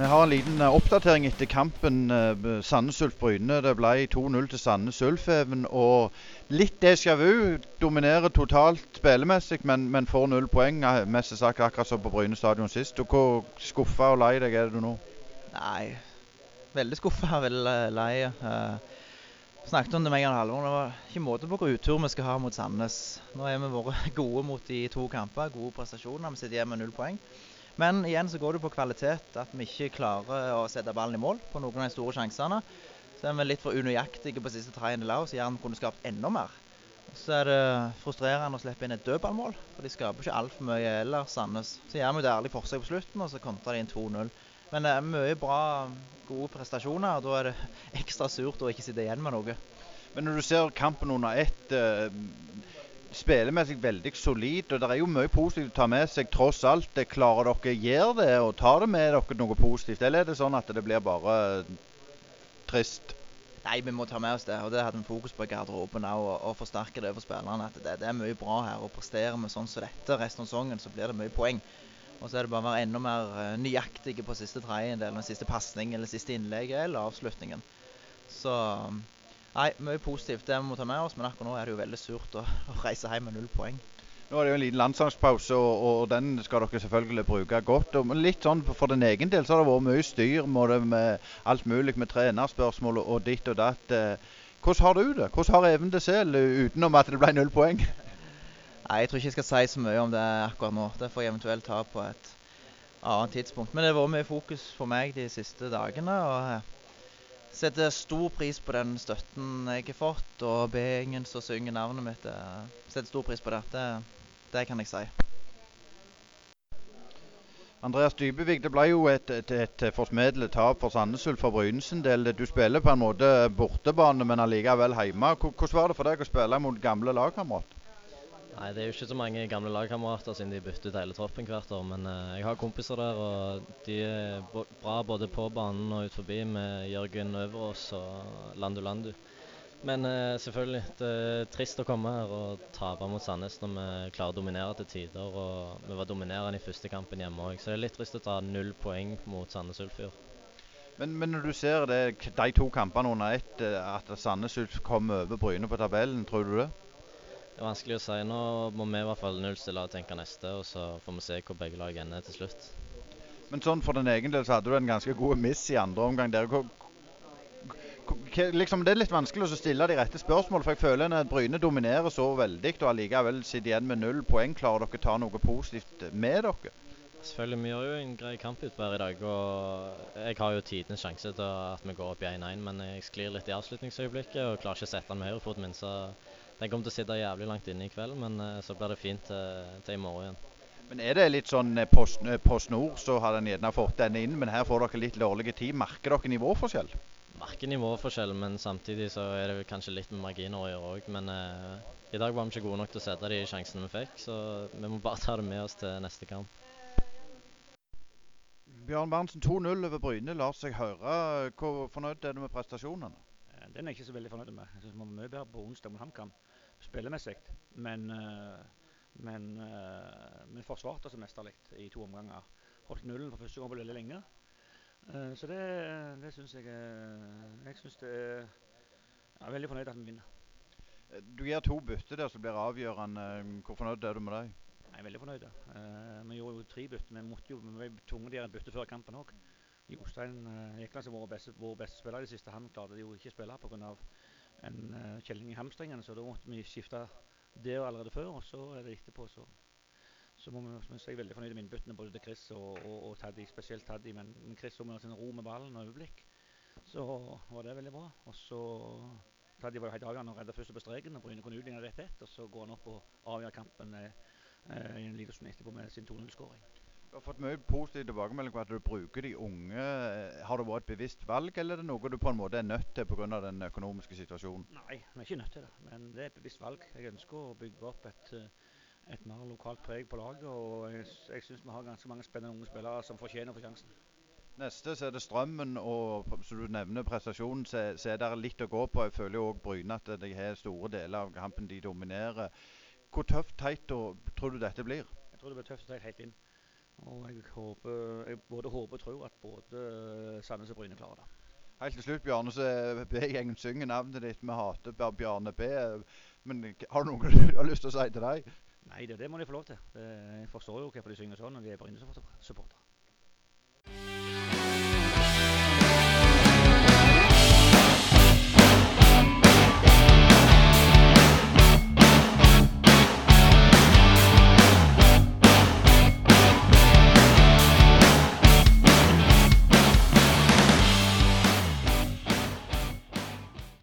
Vi har en liten eh, oppdatering etter kampen eh, Sandnes Ulf Bryne. Det ble 2-0 til Sandnes Ulfeven. Og litt déjà vu. Dominerer totalt spillemessig, men, men får null poeng. Mest sagt akkurat som på Bryne stadion sist. Og Hvor skuffa og lei deg er du nå? Nei, veldig skuffa. Veldig lei. Uh, snakket om det med gang Halvor. Det var ikke måte på hvor utur vi skal ha mot Sandnes. Nå har vi vært gode mot de to kamper, gode prestasjoner. Vi sitter igjen med null poeng. Men igjen så går det på kvalitet. At vi ikke klarer å sette ballen i mål på noen av de store sjansene. Så er vi litt for unøyaktige på siste tredjedel òg, så gjerne kunne skapt enda mer. Så er det frustrerende å slippe inn et dødballmål, for de skaper ikke altfor mye ellers, Sandnes. Så gjør vi et ærlig forsøk på slutten, og så kontrer de inn 2-0. Men det er mye bra, gode prestasjoner, og da er det ekstra surt å ikke sitte igjen med noe. Men når du ser kampen under ett eh, Spillemessig veldig solid, og det er jo mye positivt å ta med seg tross alt. Det Klarer dere gjøre det og tar det med dere noe positivt, eller er det sånn at det blir bare trist? Nei, vi må ta med oss det, og det hadde vi fokus på i garderoben òg, og, og forsterke det for spillerne. At det, det er mye bra her, og presterer vi sånn som dette resten av sesongen, så blir det mye poeng. Og så er det bare å være enda mer uh, nøyaktige på siste tredjedel, siste pasning eller siste innlegget eller avslutningen. Så Nei, mye positivt. Det vi må ta med oss, men akkurat nå er det jo veldig surt å, å reise hjem med null poeng. Nå er det jo en liten landslagspause, og, og, den skal dere selvfølgelig bruke godt. Og, litt sånn for din egen del så har det vært mye styr med, alt mulig med trenerspørsmål og, ditt og datt. Eh, hvordan har du det? Hvordan har Even det selv, utenom at det ble null poeng? Nei, Jeg tror ikke jeg skal si så mye om det akkurat nå. Det får jeg eventuelt ta på et annet tidspunkt. Men det har vært mye fokus for meg de siste dagene. og setter stor pris på den støtten jeg har fått, og be-gjengen som synger navnet mitt. Setter stor pris på det. det. Det kan jeg si. Andreas Dybevik, det ble jo et, et, et forsmedlet tap for Sandnes Ulf for Brynes del. Du spiller på en måte bortebane, men allikevel hjemme. Hvordan var det for deg å spille mot gamle lagkamerater? Nei, Det er jo ikke så mange gamle lagkamerater siden de bytter ut hele troppen hvert år. Men uh, jeg har kompiser der, og de er bra både på banen og ut forbi med Jørgen Øverås og Landu Landu. Men uh, selvfølgelig, det er trist å komme her og tape mot Sandnes når vi klarer å dominere til tider. Og vi var dominerende i første kampen hjemme òg, så det er litt trist å ta null poeng mot Sandnes Ulf. Men, men, når du ser det, de to kampene under ett, eh, at Sandnes Ulf kom over Bryne på tabellen, tror du det? Er vanskelig å si. Nå må vi i hvert fall nullstille og tenke neste, og så får vi se hvor begge lag ender til slutt. Men sånn for din egen del så hadde du en ganske god miss i andre omgang. der. Liksom, det er litt vanskelig å stille de rette spørsmål, for jeg føler at Bryne dominerer så veldig, og allikevel sitter igjen med null poeng. Klarer dere å ta noe positivt med dere? Selvfølgelig, Vi gjør jo en grei kamp ut her i dag. og Jeg har jo tidenes sjanse til at vi går opp i 1-1, men jeg sklir litt i avslutningsøyeblikket og klarer ikke å sette den med høyrefoten min. så den kommer til å sitte jævlig langt inne i kveld, men uh, så blir det fint til, til, i morgen igjen. Men Er det litt sånn Post, på, på snor, så har den gjerne fått den inn, men her får dere litt dårlig tid. Merker dere nivåforskjell? Merker nivåforskjell, men samtidig så er det kanskje litt med marginer å gjøre òg. Men uh, i dag var vi ikke gode nok til å sette de sjansene vi fikk, så vi må bare ta det med oss til neste kamp. Bjørn Berntsen, 2-0 over Bryne lar seg høre. Hvor fornøyd er du med prestasjonene? Den er jeg ikke så veldig fornøyd med. Jeg synes vi var mye bedre på onsdag mot HamKam spillemessig. Men, eh, men eh, vi forsvarte oss mesterlig i to omganger. Holdt nullen for første gang på veldig lenge. Eh, så det, det syns jeg Jeg syns det er Jeg er veldig fornøyd at vi vinner. Du gir to bytter der som blir avgjørende. Hvor fornøyd er du med dem? Jeg er veldig fornøyd. Vi gjorde jo tre bytter. Vi måtte jo, vi ble tvunget til å gjøre bytte før kampen òg. Jostein uh, Ekland, som vår beste, vår beste spiller i det siste, han klarte jo ikke å spille pga en uh, kjelling i hamstringen, så da måtte vi skifte det allerede før. Og så er det etterpå, så, så må vi, så er veldig fornøyd med innbyttene både til Chris og, og, og Taddy, spesielt Taddy. Men, Chris som har sin ro med ballen og overblikk, så var det veldig bra. Og så Taddy var jo helt avgjørende å redde første på streken, og Bryne kunne utligne rett ett. Og så går han opp og avgjør kampen eh, i en liten stund etterpå med sin 2-0-skåring. Du har fått mye positiv tilbakemelding på at du bruker de unge. Har det vært et bevisst valg, eller er det noe du på en måte er nødt til pga. den økonomiske situasjonen? Nei, vi er ikke nødt til det, men det er et bevisst valg. Jeg ønsker å bygge opp et, eh, et mer lokalt preg på laget. Og jeg, jeg syns vi har ganske mange spennende unge spillere som fortjener å få sjansen. Neste så er det Strømmen, og som du nevner prestasjonen, så, så er det litt å gå på. Jeg føler òg Bryne at de har store deler av kampen de dominerer. Hvor tøft teit tror du dette blir? Jeg tror det blir tøft og teit helt inn. Og jeg håper, jeg både håper og tror at både Sandnes og Bryne klarer det. Helt til slutt, Bjarne, så er B-gjengen synger navnet ditt. Vi hater Bjarne B. Men har du noe du har lyst til å si til deg? Nei, det, det må de få lov til. Jeg forstår jo hvorfor de synger sånn når de er Bryne-supportere.